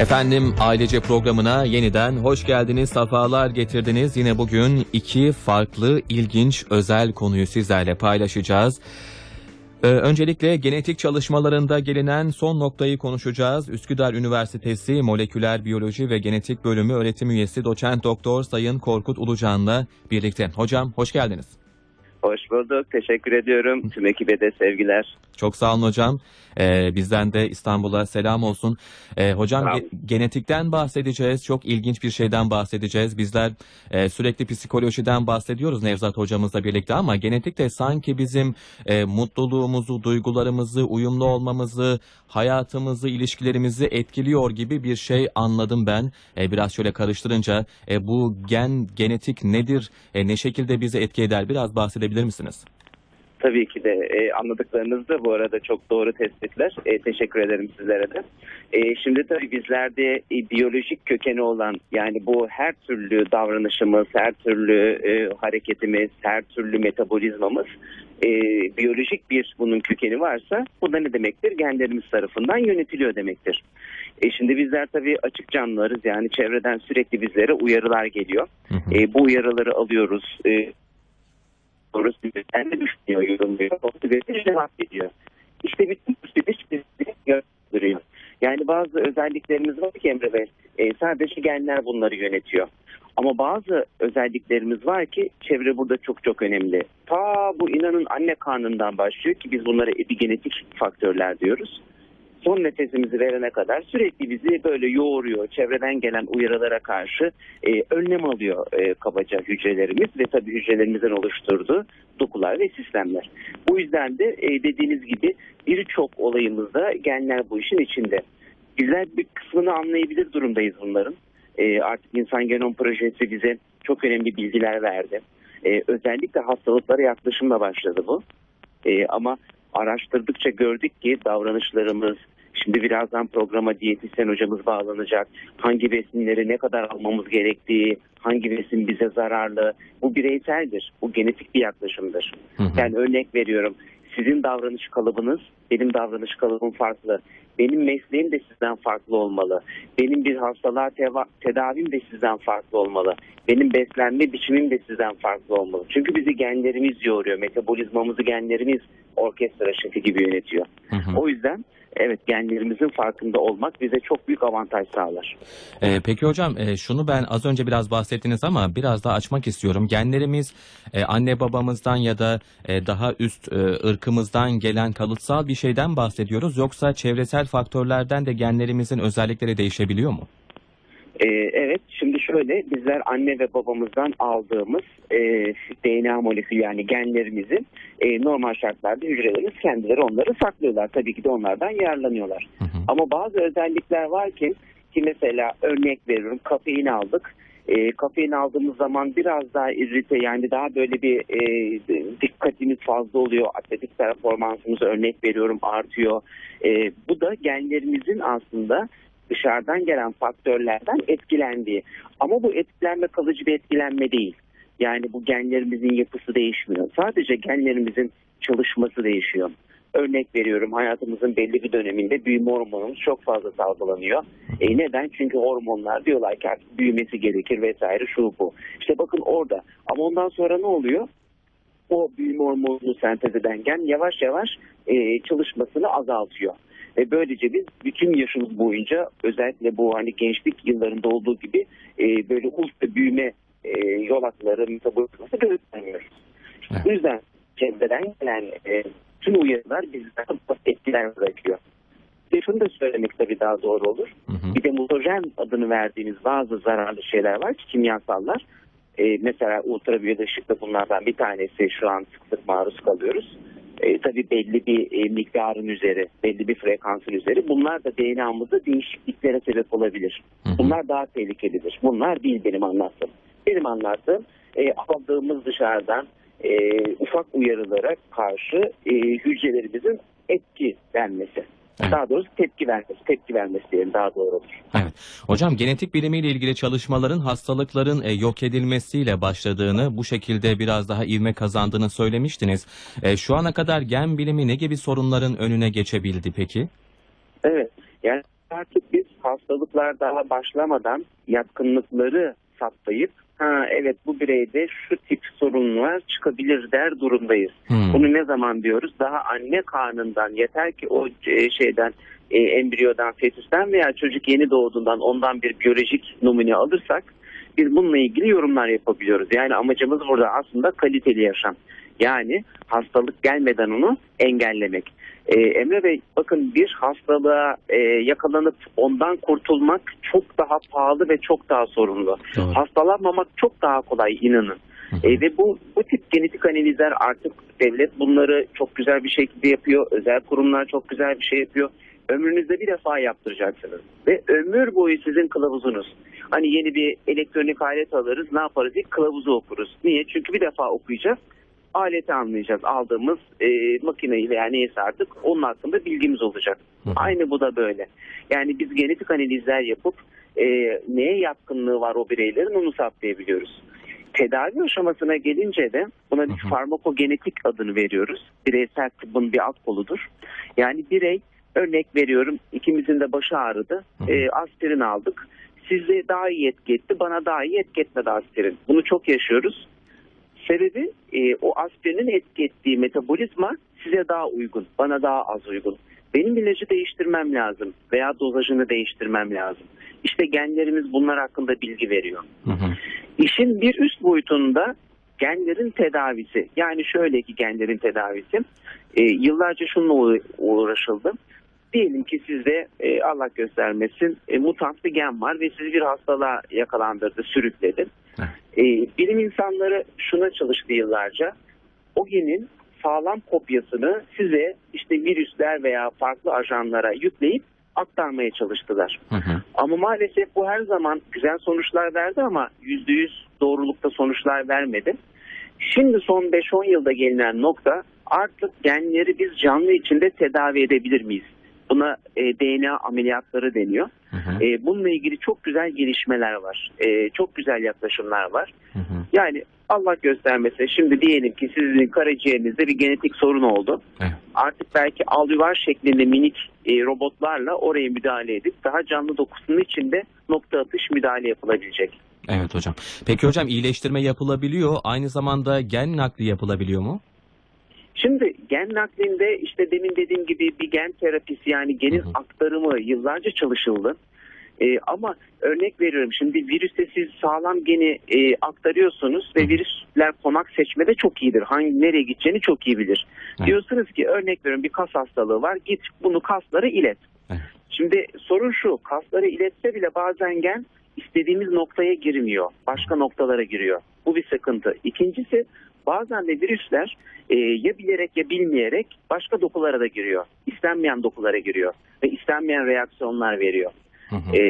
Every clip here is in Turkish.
Efendim ailece programına yeniden hoş geldiniz, sefalar getirdiniz. Yine bugün iki farklı, ilginç, özel konuyu sizlerle paylaşacağız. Ee, öncelikle genetik çalışmalarında gelinen son noktayı konuşacağız. Üsküdar Üniversitesi Moleküler Biyoloji ve Genetik Bölümü öğretim üyesi doçent doktor Sayın Korkut Ulucan'la birlikte. Hocam hoş geldiniz. Hoş bulduk. Teşekkür ediyorum. Tüm ekibe de sevgiler. Çok sağ olun hocam. Ee, bizden de İstanbul'a selam olsun. Ee, hocam olun. ge- genetikten bahsedeceğiz. Çok ilginç bir şeyden bahsedeceğiz. Bizler e, sürekli psikolojiden bahsediyoruz Nevzat hocamızla birlikte ama genetik de sanki bizim e, mutluluğumuzu, duygularımızı, uyumlu olmamızı, hayatımızı, ilişkilerimizi etkiliyor gibi bir şey anladım ben. E, biraz şöyle karıştırınca e, bu gen genetik nedir? E, ne şekilde bizi etki eder? Biraz bahsedebilir misiniz? Tabii ki de e, anladıklarınız da bu arada çok doğru tespitler. E, teşekkür ederim sizlere de. E, şimdi tabii bizlerde e, biyolojik kökeni olan yani bu her türlü davranışımız, her türlü e, hareketimiz, her türlü metabolizmamız e, biyolojik bir bunun kökeni varsa bu da ne demektir? Genlerimiz tarafından yönetiliyor demektir. E, şimdi bizler tabii açık canlılarız yani çevreden sürekli bizlere uyarılar geliyor. Hı hı. E, bu uyarıları alıyoruz. E, doğrusu bizden de düşünüyor, yorumluyor. O süreçte cevap veriyor. İşte bütün bu süreç bizi gösteriyor. Yani bazı özelliklerimiz var ki Emre Bey, e, sadece genler bunları yönetiyor. Ama bazı özelliklerimiz var ki çevre burada çok çok önemli. Ta bu inanın anne karnından başlıyor ki biz bunlara epigenetik faktörler diyoruz. Son nefesimizi verene kadar sürekli bizi böyle yoğuruyor. Çevreden gelen uyarılara karşı e, önlem alıyor e, kabaca hücrelerimiz ve tabii hücrelerimizden oluşturduğu dokular ve sistemler. Bu yüzden de e, dediğiniz gibi birçok olayımızda genler bu işin içinde. Bizler bir kısmını anlayabilir durumdayız bunların. E, artık insan genom projesi bize çok önemli bilgiler verdi. E, özellikle hastalıklara yaklaşımla başladı bu. E, ama araştırdıkça gördük ki davranışlarımız, şimdi birazdan programa diyetisyen hocamız bağlanacak. Hangi besinleri ne kadar almamız gerektiği, hangi besin bize zararlı. Bu bireyseldir. Bu genetik bir yaklaşımdır. Hı hı. Yani örnek veriyorum. Sizin davranış kalıbınız, benim davranış kalıbım farklı. Benim mesleğim de sizden farklı olmalı. Benim bir hastalığa tedavim de sizden farklı olmalı. Benim beslenme biçimim de sizden farklı olmalı. Çünkü bizi genlerimiz yoğuruyor. Metabolizmamızı genlerimiz orkestra şefi gibi yönetiyor. Hı hı. O yüzden evet genlerimizin farkında olmak bize çok büyük avantaj sağlar. Ee, peki hocam e, şunu ben az önce biraz bahsettiniz ama biraz daha açmak istiyorum. Genlerimiz e, anne babamızdan ya da e, daha üst e, ırkımızdan gelen kalıtsal bir şeyden bahsediyoruz. Yoksa çevresel faktörlerden de genlerimizin özellikleri değişebiliyor mu? Ee, evet şimdi şöyle bizler anne ve babamızdan aldığımız e, DNA molekülü yani genlerimizi e, normal şartlarda hücrelerimiz kendileri onları saklıyorlar. Tabii ki de onlardan yararlanıyorlar. Hı hı. Ama bazı özellikler var ki ki mesela örnek veriyorum kafein aldık. E, kafein aldığımız zaman biraz daha irrite yani daha böyle bir e, dikkatimiz fazla oluyor. Atletik performansımız örnek veriyorum artıyor. E, bu da genlerimizin aslında dışarıdan gelen faktörlerden etkilendiği. Ama bu etkilenme kalıcı bir etkilenme değil. Yani bu genlerimizin yapısı değişmiyor. Sadece genlerimizin çalışması değişiyor. Örnek veriyorum hayatımızın belli bir döneminde büyüme hormonumuz çok fazla salgılanıyor. E neden? Çünkü hormonlar diyorlar ki artık büyümesi gerekir vesaire şu bu. İşte bakın orada. Ama ondan sonra ne oluyor? O büyüme hormonunu sentez eden gen yavaş yavaş e, çalışmasını azaltıyor. Ve böylece biz bütün yaşımız boyunca özellikle bu hani gençlik yıllarında olduğu gibi e, böyle ultra büyüme e, yolakları, metabolizması gözlemiyoruz. Evet. Bu yüzden çevreden gelen e, tüm uyarılar bizden etkiler bırakıyor. Ve şunu da söylemek tabii daha doğru olur. Hı hı. Bir de mutajen adını verdiğimiz bazı zararlı şeyler var ki kimyasallar. E, mesela ultraviyole ışık da bunlardan bir tanesi şu an sık sık maruz kalıyoruz. E, tabii belli bir e, miktarın üzeri, belli bir frekansın üzeri. Bunlar da DNA'mızda değişikliklere sebep olabilir. Hı hı. Bunlar daha tehlikelidir. Bunlar değil benim anlattığım. Benim anlattığım e, aldığımız dışarıdan e, ufak uyarılara karşı e, hücrelerimizin etki vermesi. Evet. Daha doğrusu tepki vermesi, tepki vermesi diyelim daha doğru olur. Evet. Hocam genetik bilimiyle ilgili çalışmaların hastalıkların e, yok edilmesiyle başladığını, bu şekilde biraz daha ivme kazandığını söylemiştiniz. E, şu ana kadar gen bilimi ne gibi sorunların önüne geçebildi peki? Evet. Yani artık biz hastalıklar daha başlamadan yatkınlıkları saptayıp ha evet bu bireyde şu tip sorunlar çıkabilir der durumdayız. Hmm. Bunu ne zaman diyoruz? Daha anne karnından yeter ki o e, şeyden e, embriyodan, fetüsten veya çocuk yeni doğduğundan ondan bir biyolojik numune alırsak biz bununla ilgili yorumlar yapabiliyoruz. Yani amacımız burada aslında kaliteli yaşam. Yani hastalık gelmeden onu engellemek. Ee, Emre Bey bakın bir hastalığa e, yakalanıp ondan kurtulmak çok daha pahalı ve çok daha sorunlu. Doğru. Hastalanmamak çok daha kolay inanın. Hı hı. E, ve bu bu tip genetik analizler artık devlet bunları çok güzel bir şekilde yapıyor. Özel kurumlar çok güzel bir şey yapıyor. Ömrünüzde bir defa yaptıracaksınız. Ve ömür boyu sizin kılavuzunuz. Hani yeni bir elektronik alet alırız ne yaparız? İlk kılavuzu okuruz. Niye? Çünkü bir defa okuyacağız. Aleti anlayacağız. Aldığımız e, makineyi veya neyse artık onun hakkında bilgimiz olacak. Hı hı. Aynı bu da böyle. Yani biz genetik analizler yapıp e, neye yatkınlığı var o bireylerin onu saptayabiliyoruz. Tedavi aşamasına gelince de buna biz Hı hı. farmakogenetik adını veriyoruz. Bireysel tıbbın bir alt koludur. Yani birey örnek veriyorum ikimizin de başı ağrıdı. Hı hı. E, aspirin aldık. Size daha iyi etki etti, bana daha iyi etki etmedi aspirin. Bunu çok yaşıyoruz. Sebebi e, o aspirinin etki ettiği metabolizma size daha uygun, bana daha az uygun. Benim ilacı değiştirmem lazım veya dozajını değiştirmem lazım. İşte genlerimiz bunlar hakkında bilgi veriyor. Hı hı. İşin bir üst boyutunda genlerin tedavisi. Yani şöyle ki genlerin tedavisi. E, yıllarca şununla uğra- uğraşıldı. Diyelim ki sizde e, Allah göstermesin e, mutant bir gen var ve sizi bir hastalığa yakalandırdı, sürükledi. E, bilim insanları şuna çalıştı yıllarca. O genin sağlam kopyasını size işte virüsler veya farklı ajanlara yükleyip aktarmaya çalıştılar. Hı hı. Ama maalesef bu her zaman güzel sonuçlar verdi ama %100 doğrulukta sonuçlar vermedi. Şimdi son 5-10 yılda gelinen nokta artık genleri biz canlı içinde tedavi edebilir miyiz? Buna e, DNA ameliyatları deniyor. Hı hı. E, bununla ilgili çok güzel gelişmeler var. E, çok güzel yaklaşımlar var. Hı hı. Yani Allah göstermese şimdi diyelim ki sizin karaciğerinizde bir genetik sorun oldu. Evet. Artık belki alüvar şeklinde minik e, robotlarla oraya müdahale edip daha canlı dokusunun içinde nokta atış müdahale yapılabilecek. Evet hocam. Peki hocam iyileştirme yapılabiliyor. Aynı zamanda gen nakli yapılabiliyor mu? Şimdi gen naklinde işte demin dediğim gibi bir gen terapisi yani genin Hı hı. aktarımı yıllarca çalışıldı. E, ama örnek veriyorum şimdi virüste siz sağlam geni e, aktarıyorsunuz ve virüsler konak seçmede çok iyidir. Hangi nereye gideceğini çok iyi bilir. Evet. Diyorsunuz ki örnek veriyorum bir kas hastalığı var git bunu kaslara ilet. Evet. Şimdi sorun şu kasları iletse bile bazen gen istediğimiz noktaya girmiyor. Başka noktalara giriyor. Bu bir sıkıntı. İkincisi bazen de virüsler e, ya bilerek ya bilmeyerek başka dokulara da giriyor. İstenmeyen dokulara giriyor ve istenmeyen reaksiyonlar veriyor. Hı hı. E,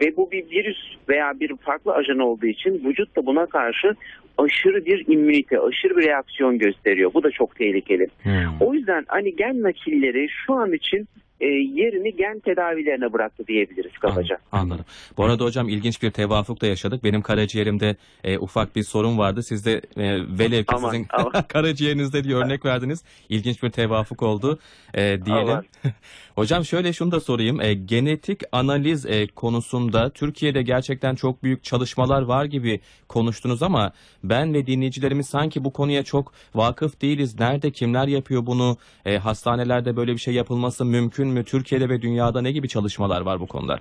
ve bu bir virüs veya bir farklı ajan olduğu için vücut da buna karşı aşırı bir immünite, aşırı bir reaksiyon gösteriyor. Bu da çok tehlikeli. Hı. O yüzden hani gen nakilleri şu an için e, yerini gen tedavilerine bıraktı diyebiliriz kabaca. An- Anladım. Bu arada hocam ilginç bir tevafuk da yaşadık. Benim karaciğerimde e, ufak bir sorun vardı. Siz de e, velev ki Aman, sizin aman. karaciğerinizde diye örnek verdiniz. İlginç bir tevafuk oldu e, diyelim. Hocam şöyle şunu da sorayım. E, genetik analiz e, konusunda Türkiye'de gerçekten çok büyük çalışmalar var gibi konuştunuz ama ben ve dinleyicilerimiz sanki bu konuya çok vakıf değiliz. Nerede kimler yapıyor bunu? E, hastanelerde böyle bir şey yapılması mümkün mü? Türkiye'de ve dünyada ne gibi çalışmalar var bu konuda?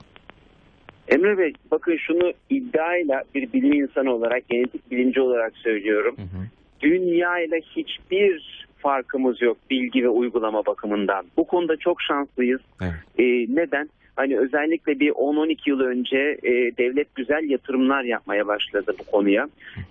Emre Bey bakın şunu iddiayla bir bilim insanı olarak, genetik bilimci olarak söylüyorum. Hı hı. Dünya ile hiçbir farkımız yok bilgi ve uygulama bakımından. Bu konuda çok şanslıyız. Evet. E, neden? Hani özellikle bir 10-12 yıl önce e, devlet güzel yatırımlar yapmaya başladı bu konuya.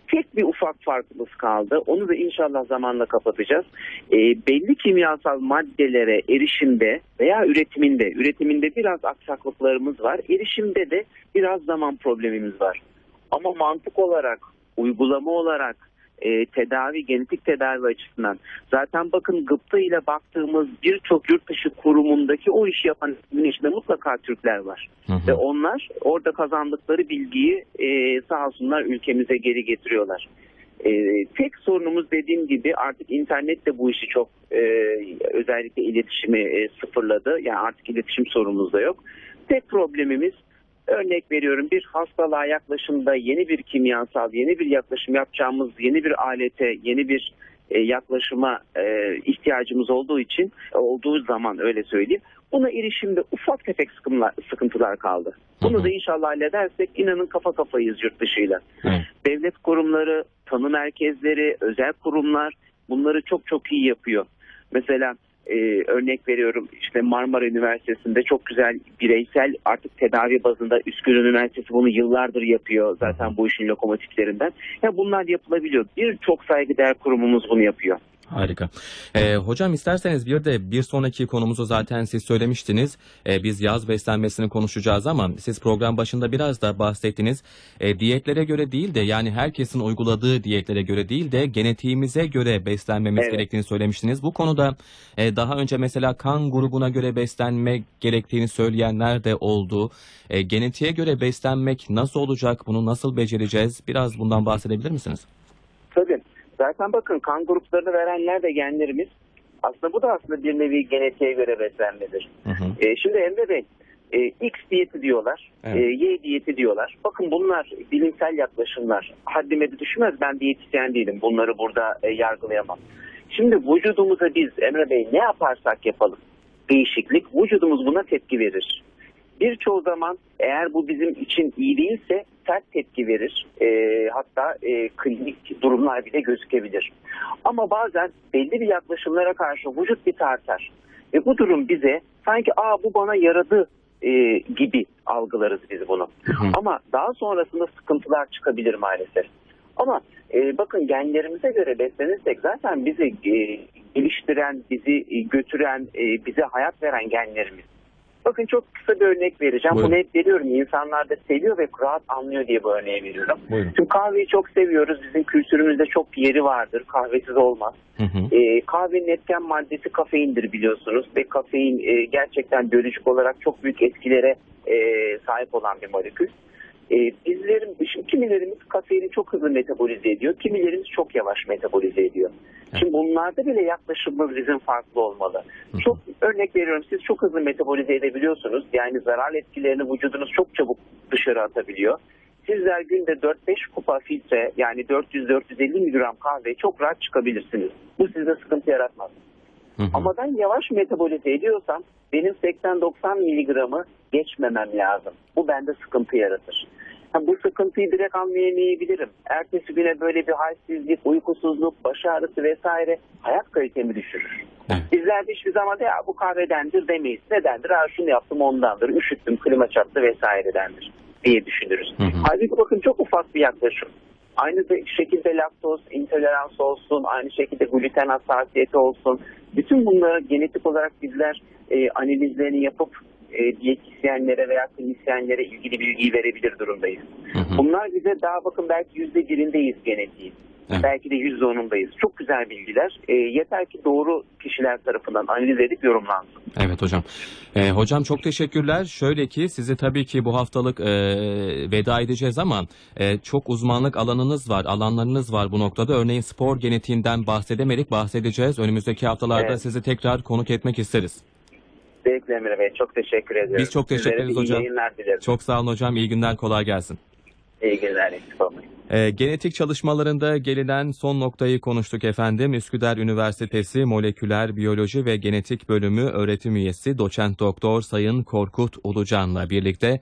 Tek bir ufak farkımız kaldı. Onu da inşallah zamanla kapatacağız. E, belli kimyasal maddelere erişimde veya üretiminde, üretiminde biraz aksaklıklarımız var. Erişimde de biraz zaman problemimiz var. Ama mantık olarak, uygulama olarak, e, tedavi, genetik tedavi açısından. Zaten bakın gıpta ile baktığımız birçok yurt dışı kurumundaki o işi yapan içinde mutlaka Türkler var. Hı hı. Ve onlar orada kazandıkları bilgiyi e, sağ olsunlar ülkemize geri getiriyorlar. E, tek sorunumuz dediğim gibi artık internet de bu işi çok e, özellikle iletişimi e, sıfırladı. Yani artık iletişim sorunumuz da yok. Tek problemimiz Örnek veriyorum bir hastalığa yaklaşımda yeni bir kimyasal, yeni bir yaklaşım yapacağımız yeni bir alete, yeni bir e, yaklaşıma e, ihtiyacımız olduğu için olduğu zaman öyle söyleyeyim. Buna erişimde ufak tefek sıkıntılar, kaldı. Bunu da inşallah halledersek inanın kafa kafayız yurt dışıyla. Evet. Devlet kurumları, tanı merkezleri, özel kurumlar bunları çok çok iyi yapıyor. Mesela e, örnek veriyorum işte Marmara Üniversitesi'nde çok güzel bireysel artık tedavi bazında Üsküdar Üniversitesi bunu yıllardır yapıyor zaten bu işin lokomotiflerinden. Ya bunlar yapılabiliyor. Birçok saygıdeğer kurumumuz bunu yapıyor. Harika. Ee, hocam isterseniz bir de bir sonraki konumuzu zaten siz söylemiştiniz. Ee, biz yaz beslenmesini konuşacağız ama siz program başında biraz da bahsettiniz. Ee, diyetlere göre değil de yani herkesin uyguladığı diyetlere göre değil de genetiğimize göre beslenmemiz Evet. gerektiğini söylemiştiniz. Bu konuda e, daha önce mesela kan grubuna göre beslenme gerektiğini söyleyenler de oldu. E, genetiğe göre beslenmek nasıl olacak? Bunu nasıl becereceğiz? Biraz bundan bahsedebilir misiniz? Zaten bakın kan gruplarını verenler de genlerimiz. Aslında bu da aslında bir nevi genetiğe göre beslenmedir. Hı hı. E, şimdi Emre Bey, e, X diyeti diyorlar, Evet. e, Y diyeti diyorlar. Bakın bunlar bilimsel yaklaşımlar. Haddime de düşmez, ben diyetisyen değilim. Bunları burada e, yargılayamam. Şimdi vücudumuza biz Emre Bey ne yaparsak yapalım değişiklik, vücudumuz buna tepki verir. Birçoğu zaman eğer bu bizim için iyi değilse sert tepki verir. E, hatta e, klinik durumlar bile gözükebilir. Ama bazen belli bir yaklaşımlara karşı vücut bir tartar. Ve bu durum bize sanki aa bu bana yaradı e, gibi algılarız biz bunu. Hı hı. Ama daha sonrasında sıkıntılar çıkabilir maalesef. Ama e, bakın genlerimize göre beslenirsek zaten bizi e, geliştiren, bizi e, götüren, e, bize hayat veren genlerimiz. Bakın çok kısa bir örnek vereceğim. Buyurun. Bunu hep veriyorum. İnsanlar da seviyor ve rahat anlıyor diye bu örneği veriyorum. Buyurun. Şimdi kahveyi çok seviyoruz. Bizim kültürümüzde çok yeri vardır. Kahvesiz olmaz. Hı hı. E, kahvenin etken maddesi kafeindir biliyorsunuz ve kafein e, gerçekten biyolojik olarak çok büyük etkilere e, sahip olan bir molekül. E, bizlerin, şimdi kimilerimiz kafeini çok hızlı metabolize ediyor, kimilerimiz çok yavaş metabolize ediyor. Şimdi bunlarda bile yaklaşımımız bizim farklı olmalı. Çok örnek veriyorum siz çok hızlı metabolize edebiliyorsunuz. Yani zarar etkilerini vücudunuz çok çabuk dışarı atabiliyor. Sizler günde 4-5 kupa filtre yani 400-450 miligram kahve çok rahat çıkabilirsiniz. Bu size sıkıntı yaratmaz. Hı hı. Ama ben yavaş metabolize ediyorsam benim 80-90 miligramı geçmemem lazım. Bu bende sıkıntı yaratır. Bu sıkıntıyı direkt anlayamayabilirim. Ertesi güne böyle bir halsizlik, uykusuzluk, baş ağrısı vesaire hayat kalitemi düşürür. Evet. Bizler de hiçbir zaman ya bu kahvedendir demeyiz. Nedendir? Ha şunu yaptım ondandır. Üşüttüm, klima çarptı vesairedendir diye düşünürüz. Hı hı. Halbuki bakın çok ufak bir yaklaşım. Aynı de- şekilde laktoz intolerans olsun, aynı şekilde gluten hassasiyeti olsun. Bütün bunları genetik olarak bizler e, analizlerini yapıp e, diyetisyenlere veya klinisyenlere ilgili bilgiyi verebilir durumdayız. Hı hı. Bunlar bize daha bakın belki yüzde birindeyiz genetiğin. Evet. Belki de yüzde onundayız. Çok güzel bilgiler. E, yeter ki doğru kişiler tarafından analiz edip yorumlansın. Evet hocam. Ee, hocam çok teşekkürler. Şöyle ki sizi tabii ki bu haftalık e, veda edeceğiz ama e, çok uzmanlık alanınız var, alanlarınız var bu noktada. Örneğin spor genetiğinden bahsedemedik, bahsedeceğiz. Önümüzdeki haftalarda Evet. sizi tekrar konuk etmek isteriz. Zevkle Emre Bey. Çok teşekkür ediyorum. Biz çok teşekkür ederiz iyi hocam. yayınlar dilerim. Çok sağ olun hocam. İyi günler, kolay gelsin. İyi günler. Eksik olmayın. Ee, genetik çalışmalarında gelinen son noktayı konuştuk efendim. Üsküdar Üniversitesi Moleküler Biyoloji ve Genetik Bölümü öğretim üyesi doçent doktor Sayın Korkut Ulucan'la birlikte